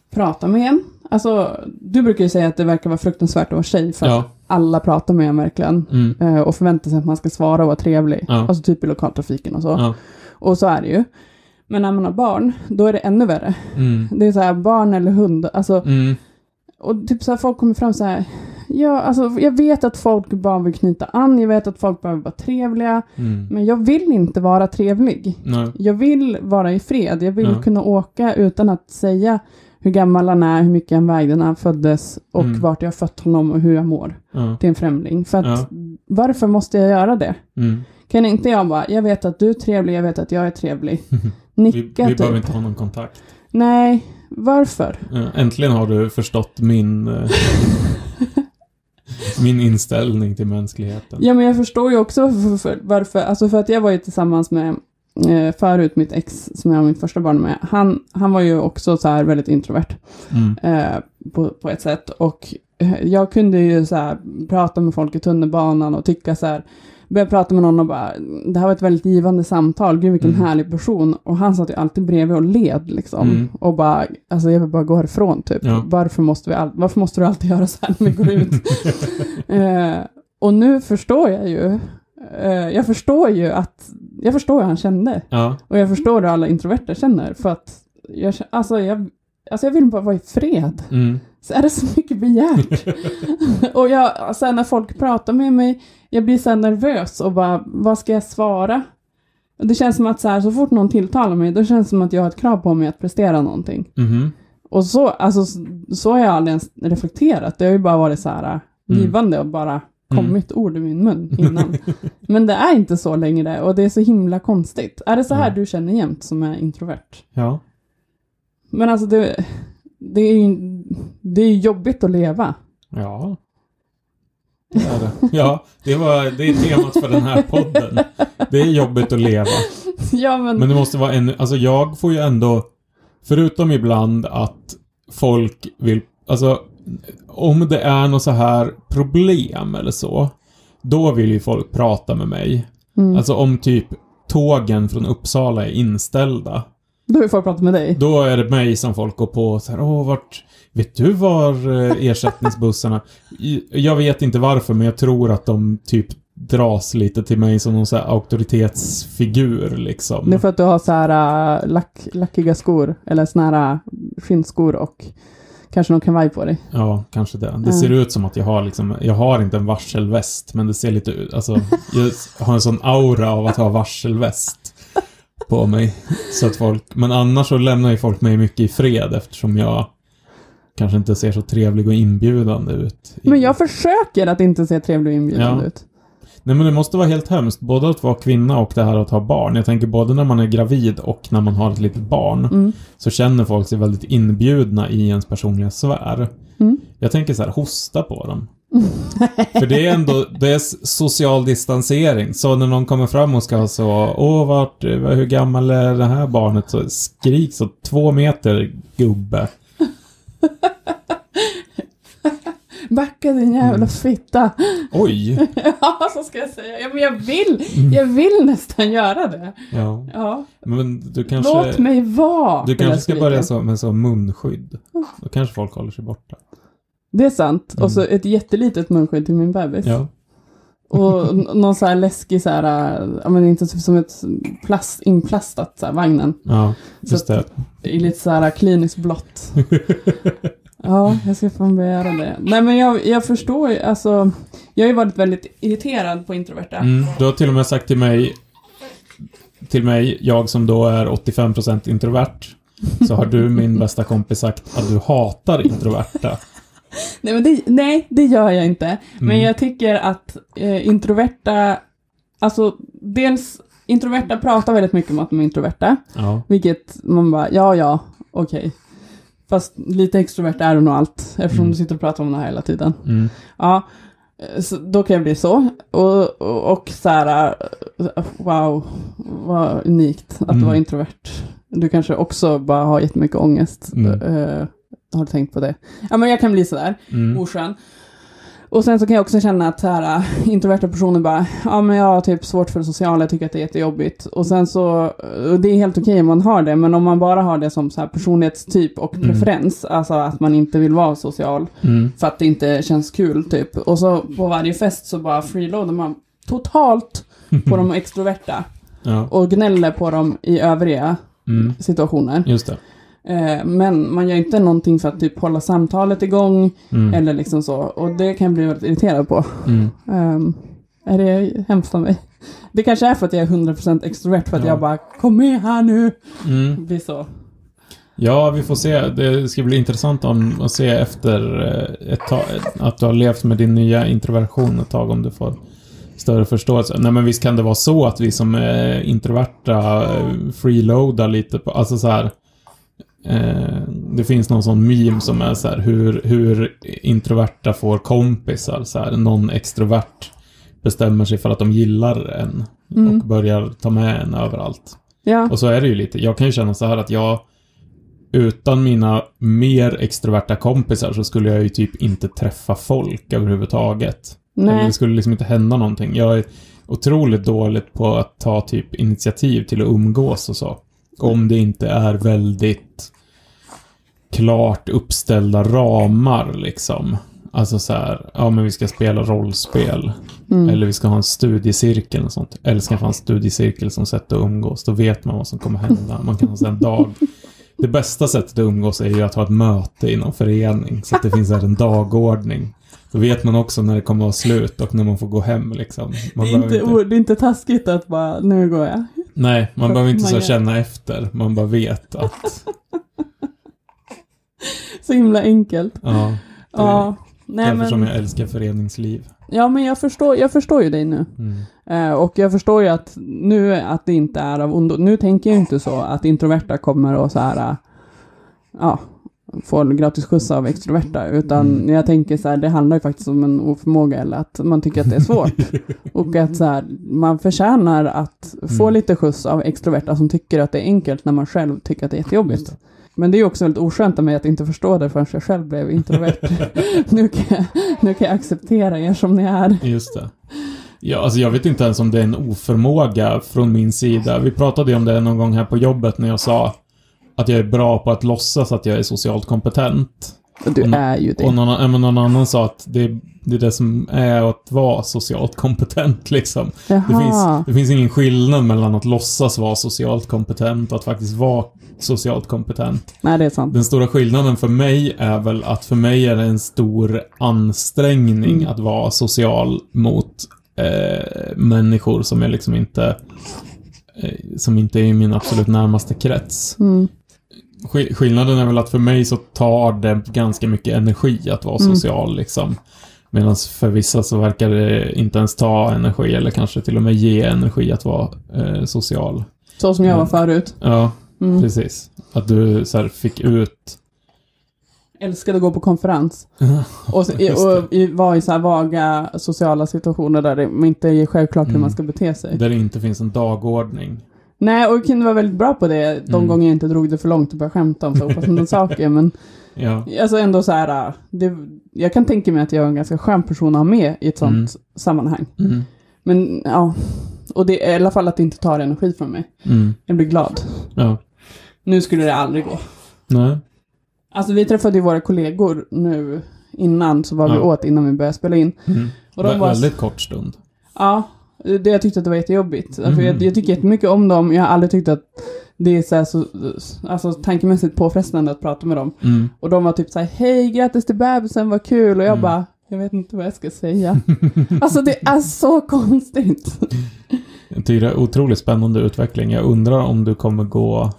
C: pratar med en. Alltså, du brukar ju säga att det verkar vara fruktansvärt att vara tjej för att
B: Ja.
C: alla pratar med en verkligen.
B: Mm.
C: Eh, och förväntar sig att man ska svara och vara trevlig.
B: Ja.
C: Alltså typ i lokaltrafiken och så. Och så är det ju. Men när man har barn, då är det ännu värre.
B: Mm.
C: Det är så här, barn eller hund. Alltså,
B: Mm.
C: Och typ så här, folk kommer fram så här. Ja, alltså jag vet att folk bara vill knyta an, jag vet att folk behöver vara trevliga,
B: Mm.
C: men jag vill inte vara trevlig.
B: Nej.
C: Jag vill vara i fred, jag vill
B: Ja.
C: kunna åka utan att säga hur gammal han är, hur mycket han vägde när han föddes och
B: Mm.
C: vart jag har fött honom och hur jag mår
B: Ja.
C: till en främling. För att
B: Ja.
C: varför måste jag göra det?
B: Mm.
C: Kan inte jag bara, jag vet att du är trevlig, jag vet att jag är trevlig.
B: Vi,
C: Nicka
B: vi
C: typ.
B: behöver inte ha någon kontakt.
C: Nej, varför?
B: Ja, Äntligen har du förstått min... eh, min inställning till mänskligheten.
C: Ja, men jag förstår ju också varför. varför alltså för att jag var ju tillsammans med eh, förut mitt ex som jag har mitt första barn med. Han, han var ju också så här väldigt introvert
B: Mm.
C: eh, på, på ett sätt. Och eh, jag kunde ju så här prata med folk i tunnelbanan och tycka så här. Började prata med någon och bara, det här var ett väldigt givande samtal, gud vilken
B: Mm.
C: härlig person. Och han satt ju alltid bredvid och led liksom.
B: Mm.
C: Och bara, alltså jag vill bara gå härifrån typ.
B: Ja.
C: Varför, måste vi all, varför måste du alltid göra så här när vi går ut? Eh, och nu förstår jag ju eh, jag förstår ju att, jag förstår hur han kände.
B: Ja.
C: Och jag förstår hur alla introverter känner. För att, jag, alltså jag, alltså jag vill bara vara i fred.
B: Mm.
C: Så är det så mycket begärt. och jag, sen när folk pratar med mig, jag blir så nervös och bara, vad ska jag svara? Och Det känns som att så, här, så fort någon tilltalar mig, då känns det som att jag har ett krav på mig att prestera någonting.
B: Mhm.
C: Och så, alltså, så- har jag aldrig ens reflekterat. Det har ju bara varit så här
B: Mm.
C: givande och bara kommit ord i min mun innan. Men det är inte så längre och det är så himla konstigt. Är det så här
B: Ja.
C: du känner jämt som är introvert?
B: Ja.
C: Men alltså det, det är ju det är jobbigt att leva.
B: Ja. Ja, det, var, det är temat för den här podden. Det är jobbigt att leva.
C: ja men,
B: Men det måste vara ännu... Alltså jag får ju ändå... Förutom ibland att folk vill... Alltså, om det är något så här problem eller så. Då vill ju folk prata med mig.
C: mm,
B: Alltså om typ tågen från Uppsala är inställda.
C: då har folk pratat med dig.
B: Då är det mig som folk går på så här, åh vart, vet du var eh, ersättningsbussarna? Jag vet inte varför, men jag tror att de typ dras lite till mig som någon så här auktoritetsfigur liksom.
C: Det är för att du har så här äh, lack, lackiga skor, eller såna här äh, skinnskor och kanske någon kavaj på dig.
B: Ja, kanske det. Det
C: Ja.
B: ser ut som att jag har liksom, jag har inte en varselväst, men det ser lite ut, alltså, jag har en sån aura av att ha varselväst på mig. Så att folk, men annars så lämnar ju folk mig mycket i fred eftersom jag kanske inte ser så trevlig och inbjudande ut.
C: Men jag försöker att inte se trevlig och inbjudande
B: Ja.
C: ut.
B: Nej men det måste vara helt hemskt, både att vara kvinna och det här att ha barn. Jag tänker både när man är gravid och när man har ett litet barn.
C: Mm.
B: Så känner folk sig väldigt inbjudna i ens personliga sfär.
C: Mm.
B: Jag tänker så här, hosta på dem. För det är ändå, det är social distansering. Så när någon kommer fram och ska så, åh vart, hur gammal är det här barnet? Så skrik så, två meter gubbe.
C: Backa din jävla
B: Mm.
C: fitta.
B: Oj!
C: ja, så ska jag säga. Ja, men jag vill, jag vill nästan göra det.
B: Ja,
C: Ja.
B: men du kanske...
C: Låt mig vara.
B: Du kanske ska börja så med så munskydd. Då kanske folk håller sig borta.
C: Det är sant.
B: Mm.
C: Och så ett jättelitet munskydd till min bebis.
B: Ja.
C: Och någon så här läskig så här, äh, ja men inte typ som ett plast, inplastat så här, vagnen.
B: Ja, just det.
C: I lite så här kliniskt blått. Ja, jag ska fan börja göra det. Nej men jag, jag förstår ju, alltså. Jag har ju varit väldigt irriterad på introverta.
B: Mm, du har till och med sagt till mig, till mig, jag som då är 85% introvert, så har du, min bästa kompis, sagt att du hatar introverta.
C: Nej, men det, nej, det gör jag inte. Men
B: Mm.
C: jag tycker att eh, introverta, alltså dels introverta pratar väldigt mycket om att de är introverta.
B: Ja.
C: Vilket man bara, ja, ja, okej. Fast lite extrovert är du nog allt, eftersom
B: Mm.
C: du sitter och pratar om det här hela tiden.
B: Mm.
C: Ja, eh, så då kan jag bli så. Och, och, och så här, eh, wow, vad unikt att
B: Mm.
C: du var introvert. Du kanske också bara har jättemycket ångest.
B: Mm.
C: Har du tänkt på det? Ja, men jag kan bli sådär,
B: Mm.
C: oskön. Och sen så kan jag också känna att så här, äh, introverta personer bara, ja men jag har typ svårt för det sociala, jag tycker att det är jättejobbigt. Och sen så, och det är helt okej om man har det, men om man bara har det som så här personlighetstyp och
B: Mm.
C: preferens, alltså att man inte vill vara social,
B: Mm.
C: för att det inte känns kul typ. Och så på varje fest så bara freeloadar man totalt på de extroverta
B: Ja.
C: och gnäller på dem i övriga
B: Mm.
C: situationer.
B: Just det.
C: Eh, men man gör inte någonting för att typ hålla samtalet igång
B: Mm.
C: eller liksom så. Och det kan jag bli väldigt irriterad på.
B: Mm.
C: Ehm, är det hemskt av mig? Det kanske är för att jag är 100% extrovert, för att
B: Ja.
C: jag bara Kom med här nu!
B: Mm.
C: Blir så.
B: Ja, vi får se. Det ska bli intressant om, att se efter eh, ett tag, att du har levt med din nya introversion ett tag, om du får större förståelse. Nej, men visst kan det vara så att vi som är introverta eh, freeloadar lite på, alltså så här. Eh, det finns någon sån meme som är så här hur, hur introverta får kompisar. Så här, någon extrovert bestämmer sig för att de gillar en
C: Mm.
B: och börjar ta med en överallt.
C: Ja.
B: Och så är det ju lite. Jag kan ju känna så här att jag utan mina mer extroverta kompisar så skulle jag ju typ inte träffa folk överhuvudtaget.
C: Nej.
B: det skulle liksom inte hända någonting. Jag är otroligt dåligt på att ta typ initiativ till att umgås och så. Om det inte är väldigt klart uppställda ramar liksom. Alltså så här, ja men vi ska spela rollspel.
C: Mm.
B: Eller vi ska ha en studiecirkel och sånt. Eller ska ha en studiecirkel som sätt att umgås. Då vet man vad som kommer hända. Man kan ha en dag. Det bästa sättet att umgås är ju att ha ett möte i någon förening. Så att det finns här en dagordning. Då vet man också när det kommer att vara slut och när man får gå hem liksom.
C: Det är,
B: behöver
C: inte, det är inte taskigt att bara, nu går jag.
B: Nej, man behöver inte
C: Man
B: så känna efter. Man bara vet att,
C: Så himla enkelt.
B: ja.
C: Ja. Nej,
B: därför
C: men,
B: som jag älskar föreningsliv.
C: ja, men jag förstår, jag förstår ju dig nu.
B: Mm.
C: Eh, och jag förstår ju att nu att det inte är av ondo. Nu tänker jag inte så att introverta kommer och så här, eh, ja, får gratis skjuts av extroverta. Utan
B: Mm.
C: jag tänker så här, det handlar ju faktiskt om en oförmåga eller att man tycker att det är svårt. och att så här, man förtjänar att få
B: Mm.
C: lite skjuts av extroverta som tycker att det är enkelt när man själv tycker att det är jättejobbigt. Men det är ju också väldigt oskönt av mig att inte förstå det förrän jag själv blev introvert. nu, kan jag, nu kan jag acceptera er som ni är.
B: Just det. Ja, alltså jag vet inte ens om det är en oförmåga från min sida. Vi pratade ju om det någon gång här på jobbet när jag sa att jag är bra på att låtsas att jag är socialt kompetent.
C: Du
B: Och
C: är ju det.
B: Och någon, någon annan sa att det, det är det som är att vara socialt kompetent liksom. Det finns, det finns ingen skillnad mellan att låtsas vara socialt kompetent och att faktiskt vara socialt kompetent.
C: Nej, det är sant.
B: Den stora skillnaden för mig är väl att för mig är det en stor ansträngning
C: Mm.
B: att vara social mot eh, människor som är liksom inte eh, som inte är i min absolut närmaste krets.
C: Mm.
B: Skill- Skillnaden är väl att för mig så tar det ganska mycket energi att vara
C: Mm.
B: social liksom. Medan för vissa så verkar det inte ens ta energi eller kanske till och med ge energi att vara eh, social.
C: Så som jag var
B: Mm.
C: förut.
B: Ja,
C: Mm.
B: precis. Att du så här, fick ut...
C: Älskade att gå på konferens. Och, och i, var i så här vaga sociala situationer där det inte är självklart hur
B: Mm.
C: man ska bete sig.
B: Där det inte finns en dagordning.
C: Nej, och kunde vara väldigt bra på det de
B: Mm.
C: gånger jag inte drog det för långt och började skämta om så opassande saker. Men
B: Ja.
C: alltså ändå så här, det, jag kan tänka mig att jag är en ganska skön person att ha med i ett sånt
B: Mm.
C: sammanhang.
B: Mm.
C: Men ja, och det är i alla fall att det inte tar energi från mig.
B: Mm.
C: Jag blir glad.
B: Ja.
C: Nu skulle det aldrig gå.
B: Nej.
C: Alltså vi träffade ju våra kollegor nu innan, så var vi
B: Ja.
C: åt innan vi började spela in.
B: Mm.
C: Och de
B: Vä-
C: var-
B: Väldigt kort stund.
C: Ja, det jag tyckte att det var jättejobbigt.
B: Mm.
C: För jag, jag tycker jättemycket om dem. Jag har aldrig tyckt att det är så, så alltså, tankemässigt påfrestande att prata med dem.
B: Mm.
C: Och de var typ så här, hej grattis till bebisen, vad kul. Och jag
B: Mm.
C: bara, jag vet inte vad jag ska säga. alltså det är så konstigt.
B: Jag tycker det är otroligt spännande utveckling. Jag undrar om du kommer gå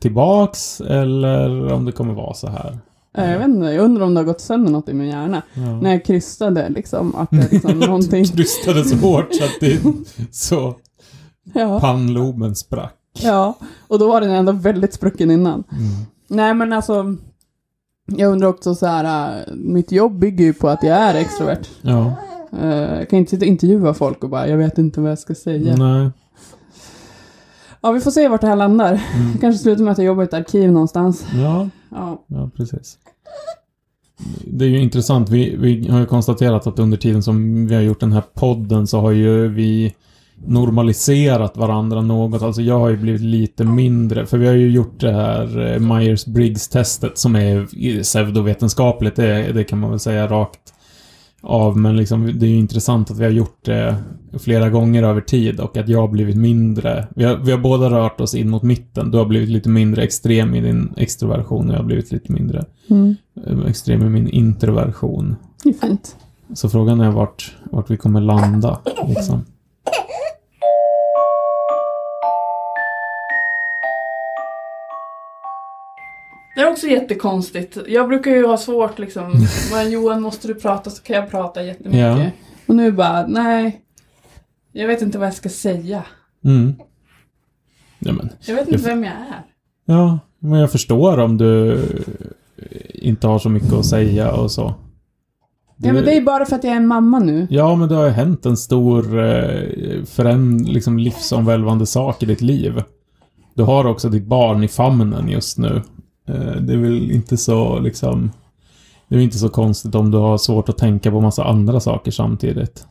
B: tillbaks eller om det kommer vara så här.
C: Jag vet inte, jag undrar om det har gått sönder något i min hjärna.
B: Ja.
C: När jag krystade liksom, att det liksom någonting.
B: Krystade så hårt så att det så
C: Ja,
B: pannloben sprack.
C: ja, och då var den ändå väldigt sprucken innan.
B: Mm.
C: Nej men alltså, jag undrar också så här, äh, mitt jobb bygger ju på att jag är extrovert.
B: Ja.
C: Eh, jag kan inte sitta och intervjua folk och bara, jag vet inte vad jag ska säga.
B: Nej.
C: Ja, vi får se vart det här landar.
B: Mm.
C: Det kanske slutar med att jag jobbar i ett arkiv någonstans.
B: Ja,
C: Ja.
B: ja, precis. Det är ju intressant. Vi, vi har ju konstaterat att under tiden som vi har gjort den här podden så har ju vi normaliserat varandra något. Alltså jag har ju blivit lite mindre, för vi har ju gjort det här eh, Myers-Briggs-testet som är pseudovetenskapligt, det, det kan man väl säga rakt av. Men liksom, det är ju intressant att vi har gjort det flera gånger över tid och att jag har blivit mindre. Vi har, vi har båda rört oss in mot mitten. Du har blivit lite mindre extrem i din extroversion och jag har blivit lite mindre
C: Mm.
B: eh, extrem i min introversion.
C: Det är fint.
B: Så frågan är vart, vart vi kommer landa. Liksom.
C: Det är också jättekonstigt. Jag brukar ju ha svårt liksom. Bara, Johan, måste du prata så kan jag prata jättemycket.
B: Ja.
C: Och nu bara, nej. Jag vet inte vad jag ska säga.
B: Mm. Ja, men,
C: Jag vet inte vem jag är.
B: ja, men jag förstår om du inte har så mycket att säga och så. Du-
C: Ja, men det är bara för att jag är en mamma nu.
B: Ja, men det har ju hänt en stor eh, föränd, liksom livsomvälvande sak i ditt liv. Du har också ditt barn i famnen just nu. Eh, det är väl inte så liksom... Det är inte så konstigt om du har svårt att tänka på massa andra saker samtidigt.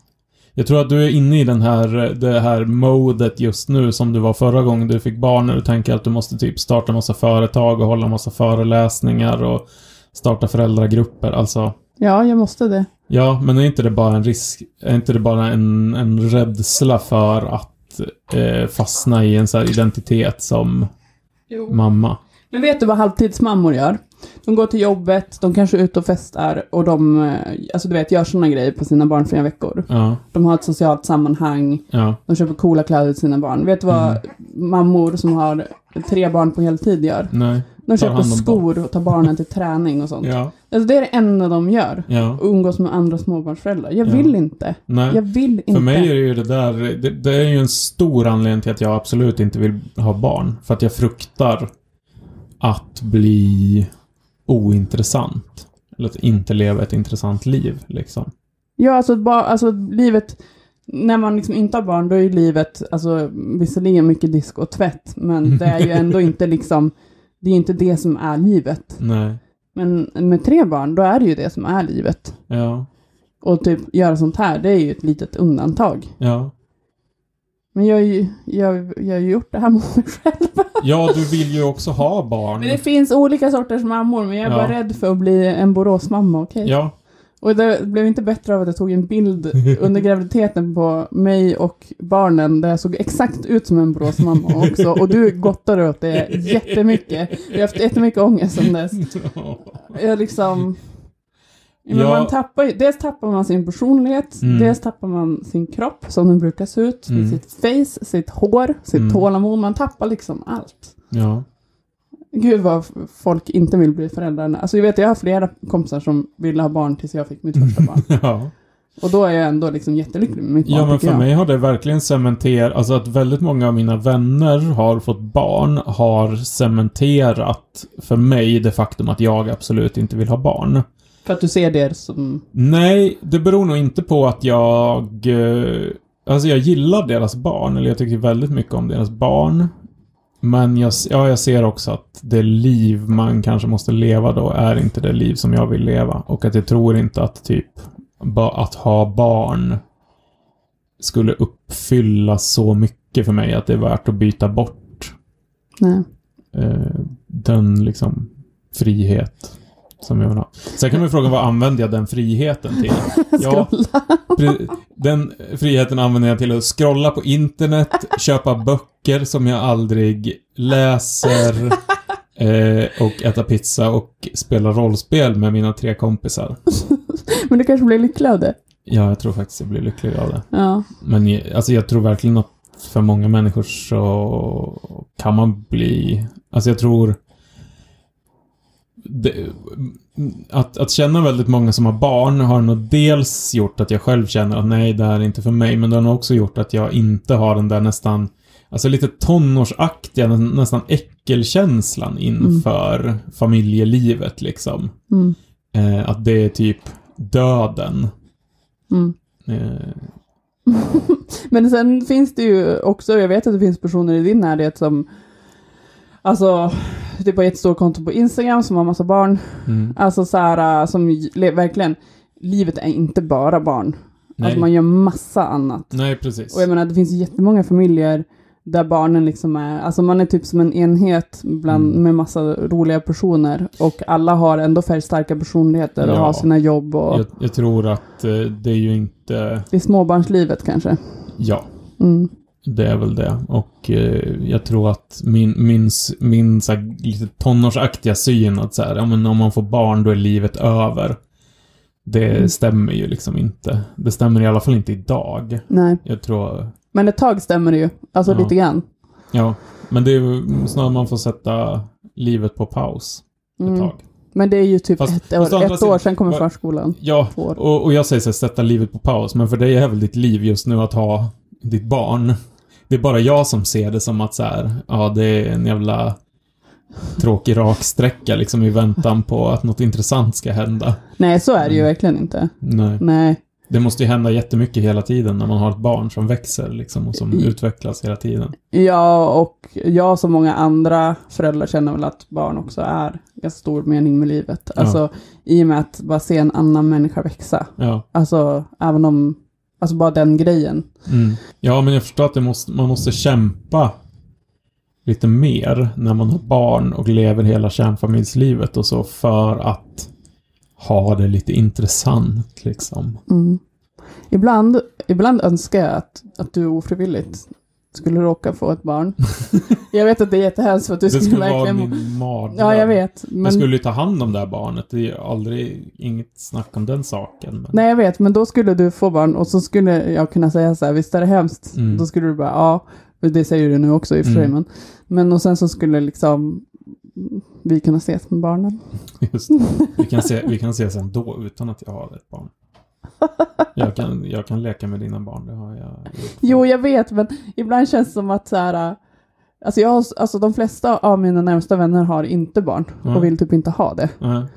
B: Jag tror att du är inne i den här, det här modet just nu som du var förra gången du fick barn när du tänker att du måste typ starta massa företag och hålla massa föreläsningar och starta föräldragrupper. Alltså,
C: Ja, jag måste det.
B: Ja, men är inte det bara en risk? Är inte det bara en, en rädsla för att eh, fastna i en så här identitet som mamma?
C: Men vet du vad halvtidsmammor gör? De går till jobbet, de kanske är ute och festar och de, eh, alltså du vet, gör sådana grejer på sina barnfria veckor.
B: Ja,
C: De har ett socialt sammanhang,
B: ja,
C: de köper coola kläder till sina barn. Vet du vad
B: Mm.
C: mammor som har tre barn på heltid gör?
B: nej.
C: De köper skor och tar barnen till träning och sånt.
B: Ja,
C: Alltså det är det enda de gör.
B: ja,
C: Och umgås med andra småbarnsföräldrar. Jag
B: Ja.
C: vill inte.
B: nej.
C: Jag vill inte.
B: För mig är det ju det där, det, det är ju en stor anledning till att jag absolut inte vill ha barn. För att jag fruktar att bli ointressant. Eller att inte leva ett intressant liv, liksom.
C: Ja, alltså, ba, alltså livet... När man liksom inte har barn, då är ju livet, alltså visserligen mycket disk och tvätt, men det är ju ändå inte liksom, det är inte det som är livet.
B: Nej.
C: Men med tre barn, då är det ju det som är livet.
B: Ja,
C: Och typ göra sånt här, det är ju ett litet undantag.
B: ja.
C: Men jag, har ju- jag, jag har gjort det här mot mig själv.
B: Ja, du vill ju också ha barn.
C: Men det finns olika sorters mammor, men jag är
B: Ja.
C: bara rädd för att bli en Boråsmamma, okej?
B: Ja,
C: Och det blev inte bättre av att jag tog en bild under graviditeten på mig och barnen där jag såg exakt ut som en Boråsmamma också. Och du gottade åt det jättemycket. Jag har haft jättemycket ångest sedan dess. Jag liksom... Men
B: Ja.
C: man tappar dels tappar man sin personlighet,
B: Mm.
C: dels tappar man sin kropp som den brukar se ut,
B: Mm.
C: sitt face, sitt hår, sitt
B: Mm.
C: tålamod. Man tappar liksom allt.
B: ja.
C: Gud vad folk inte vill bli föräldrar. Alltså jag vet, jag har flera kompisar som ville ha barn tills jag fick mitt första barn.
B: ja.
C: Och då är jag ändå liksom jättelycklig med mitt barn,
B: Ja, men för
C: jag.
B: mig har det verkligen cementerat, alltså att väldigt många av mina vänner har fått barn, har cementerat för mig det faktum att jag absolut inte vill ha barn.
C: För att du ser det som...
B: Nej, det beror nog inte på att jag... eh, Alltså jag gillar deras barn, eller jag tycker väldigt mycket om deras barn. Men jag, ja, jag ser också att det liv man kanske måste leva då är inte det liv som jag vill leva. Och att jag tror inte att typ att ha barn skulle uppfylla så mycket för mig att det är värt att byta bort
C: Nej.
B: eh, den liksom frihet som jag vill ha. Sen kan man ju fråga vad använder jag den friheten till? Ja, den friheten använder jag till att scrolla på internet, köpa böcker som jag aldrig läser eh, och äta pizza och spela rollspel med mina tre kompisar.
C: Men du kanske blir lycklig av det.
B: Ja, jag tror faktiskt jag blir lycklig av det.
C: Ja.
B: Men alltså jag tror verkligen att för många människor så kan man bli... Alltså jag tror... Det, att, att känna väldigt många som har barn har nog dels gjort att jag själv känner att nej, det här är inte för mig. Men det har nog också gjort att jag inte har den där nästan... Alltså lite tonårsaktiga, nä, nästan äckelkänslan inför familjelivet liksom.
C: Mm.
B: Eh, att det är typ döden.
C: Mm.
B: Eh,
C: Men sen finns det ju också, jag vet att det finns personer i din närhet som Alltså, typ har ett stort konto på Instagram som har massa barn.
B: mm.
C: Alltså så här, äh, som verkligen, livet är inte bara barn.
B: Nej.
C: Alltså man gör massa annat.
B: Nej, precis.
C: Och jag menar, det finns jättemånga familjer där barnen liksom är, alltså man är typ som en enhet bland,
B: Mm.
C: med massa roliga personer. Och alla har ändå färgstarka personligheter och
B: Ja.
C: har sina jobb och
B: jag, jag tror att eh, det är ju inte...
C: det är småbarnslivet kanske.
B: Ja,
C: Mm.
B: Det är väl det. Och eh, jag tror att min, min, min så här, lite tonårsaktiga syn att så här, ja, men om man får barn då är livet över. Det
C: Mm.
B: stämmer ju liksom inte. Det stämmer i alla fall inte idag.
C: Nej,
B: Jag tror...
C: men ett tag stämmer det ju. Alltså
B: Ja.
C: lite grann.
B: Ja, men det är ju snarare man får sätta livet på paus ett
C: Mm.
B: tag.
C: Men det är ju typ
B: Fast-
C: ett, år,
B: fast
C: ett år sedan kommer förskolan.
B: Ja. Och, och jag säger så här, sätta livet på paus, men för dig är väl ditt liv just nu att ha ditt barn. Det är bara jag som ser det som att så här, ja det är en jävla tråkig raksträcka liksom i väntan på att något intressant ska hända.
C: Nej, så är det ju
B: Mm.
C: verkligen inte.
B: Nej.
C: Nej.
B: Det måste ju hända jättemycket hela tiden när man har ett barn som växer liksom och som
C: I-
B: utvecklas hela tiden.
C: Ja, och jag som många andra föräldrar känner väl att barn också är ganska stor mening med livet.
B: Ja.
C: Alltså, i och med att bara se en annan människa växa.
B: Ja.
C: Alltså, även om, alltså bara den grejen.
B: Mm. Ja, men jag förstår att måste, man måste kämpa lite mer när man har barn och lever hela kärnfamiljslivet och så för att ha det lite intressant liksom.
C: Mm. Ibland, ibland önskar jag att, att du ofrivilligt skulle råka få ett barn. jag vet att det är jättehemskt för att du
B: det
C: skulle,
B: skulle
C: verkligen...
B: vara min.
C: Ja, jag vet.
B: Men...
C: Men...
B: Jag skulle ju ta hand om det här barnet. Det är ju aldrig inget snack om den saken. Men...
C: Nej, jag vet. Men då skulle du få barn och så skulle jag kunna säga så här, visst är det hemskt?
B: Mm.
C: Då skulle du bara, ja. Det säger du nu också i och för sig.
B: Mm.
C: Men, men och sen så skulle liksom vi kunna ses med barnen.
B: Just det. vi, kan se, vi kan ses ändå utan att jag har ett barn. Jag kan, jag kan leka med dina barn, det har jag.
C: Jo, jag vet, men ibland känns det som att så här, alltså, jag, har- alltså de flesta av mina närmsta vänner har inte barn
B: Mm.
C: och vill typ inte ha det.
B: Ja.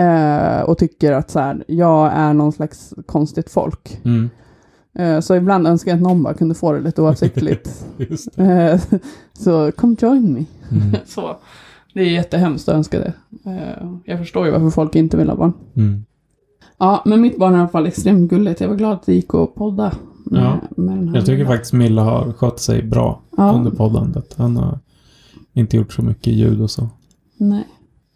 C: Eh, och tycker att så här, jag är någon slags konstigt folk.
B: Mm.
C: Eh, så ibland önskar jag att någon bara kunde få det lite oavsiktligt.
B: Just det.
C: Eh, så come join me.
B: Mm.
C: Så. Det är jättehemskt att önska det. Eh, jag förstår ju varför folk inte vill ha barn.
B: Mm.
C: Ja, men mitt barn är i alla fall extremt gulligt. Jag var glad att det gick att podda. Med,
B: Ja.
C: med
B: Jag tycker
C: lilla-
B: faktiskt Milla har skött sig bra
C: ja,
B: under poddandet. Han har inte gjort så mycket ljud och så.
C: Nej.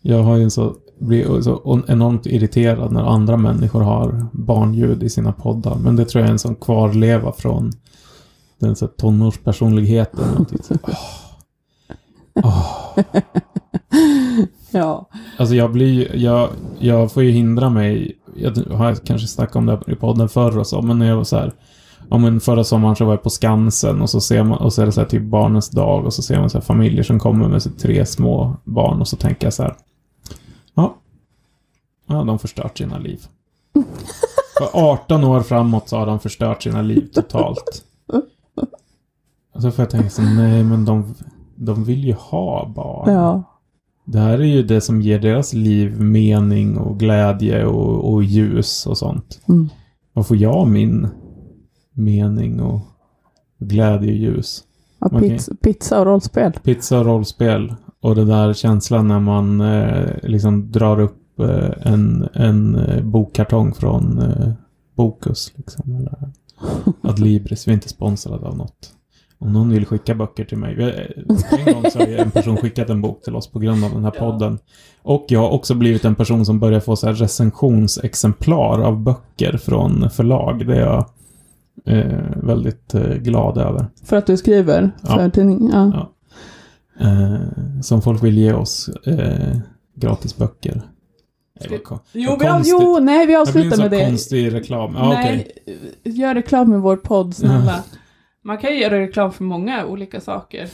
B: Jag har ju så, blir så enormt irriterad när andra människor har barnljud i sina poddar. Men det tror jag är en sån kvarleva från den så tonårspersonligheten. Så, åh. Åh.
C: Ja.
B: Alltså jag blir jag, jag får ju hindra mig. Jag har kanske snackat om det här i podden förr och så, men när jag var så här. Ja men förra sommaren så var jag på Skansen och så ser man, och så är det så här typ barnens dag och så ser man så här familjer som kommer med så tre små barn och så tänker jag så här. Ja. Ja, de förstört sina liv. För 18 år framåt så har de förstört sina liv totalt. Och så får jag tänka så här, nej men de, de vill ju ha barn.
C: Ja.
B: Det här är ju det som ger deras liv mening och glädje och, och ljus och sånt.
C: Mm.
B: Vad får jag min mening och glädje och ljus?
C: Ja, pizza, pizza och rollspel.
B: Pizza och rollspel. Och det där känslan när man eh, liksom drar upp eh, en, en eh, bokkartong från eh, Bokus. Liksom, eller Adlibris. Vi är inte sponsrade av något. Om någon vill skicka böcker till mig. En gång så har en person skickat en bok till oss på grund av den här podden. Och jag har också blivit en person som börjar få så här recensionsexemplar av böcker från förlag. Det är jag eh, väldigt eh, glad över.
C: För att du skriver för
B: Ja.
C: tidning. Ja.
B: Ja. Eh, som folk vill ge oss eh, gratis böcker. Nej,
C: Jo, vi, jo, nej, vi
B: det blir en
C: avslutar
B: sån
C: med det.
B: konstig reklam. Ja, okej.
C: nej, gör reklam med vår podd, snälla. Man kan ju göra reklam för många olika saker.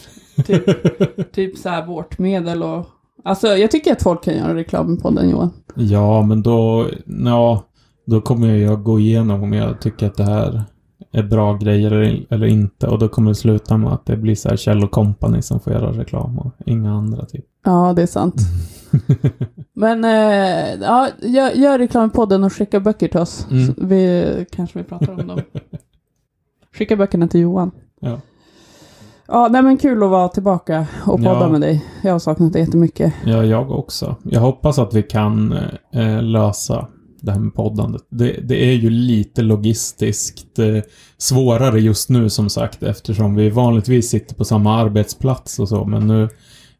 C: Typ, typ så här vårtmedel och... Alltså, jag tycker att folk kan göra reklam med podden, Johan.
B: Ja, men då, ja, då kommer jag gå igenom om jag tycker att det här är bra grejer eller, inte. Och då kommer det sluta med att det blir så här Kjell Company som får göra reklam och inga andra typ.
C: Ja, det är sant. Men, eh, ja, gör, gör reklam med podden och skicka böcker till oss.
B: Mm.
C: Vi kanske vi pratar om dem. Skicka böckerna till Johan.
B: Ja.
C: Ja, nej men kul att vara tillbaka och podda
B: Ja.
C: med dig. Jag har saknat det jättemycket.
B: Ja, jag också. Jag hoppas att vi kan eh, lösa det här med poddandet. Det, det är ju lite logistiskt eh, svårare just nu som sagt eftersom vi vanligtvis sitter på samma arbetsplats och så. Men nu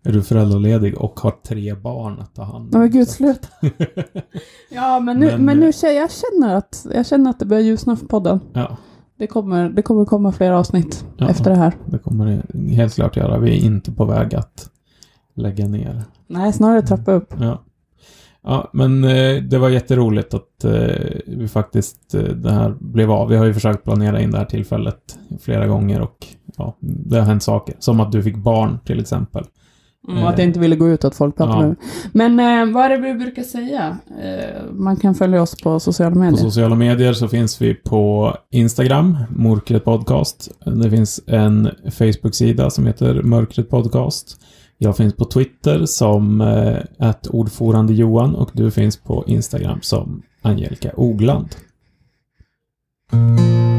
B: är du föräldraledig och har tre barn att ta hand om.
C: Men gud, sluta. ja, men nu, men,
B: Men,
C: nu
B: eh,
C: känner jag känner att, jag känner att det börjar ljusna för podden.
B: ja,
C: Det kommer, det kommer komma fler avsnitt
B: Ja.
C: efter det här.
B: det kommer det helt klart göra. Vi är inte på väg att lägga ner.
C: Nej, snarare trappa upp.
B: Ja. Ja, men eh, det var jätteroligt att eh, vi faktiskt eh, det här blev av. Vi har ju försökt planera in det här tillfället flera gånger och ja, det har hänt saker. Som att du fick barn till exempel.
C: Mm, och att jag inte ville gå ut och att folk pratade
B: Ja.
C: med mig. Men eh, vad är det vi brukar säga? Eh, man kan följa oss på sociala
B: På
C: medier.
B: sociala medier så finns vi på Instagram, Mörkret Podcast. Det finns en Facebook-sida som heter Mörkret Podcast. Jag finns på Twitter som eh, ordförande Johan och du finns på Instagram som Angelica Ogland.
A: Mm.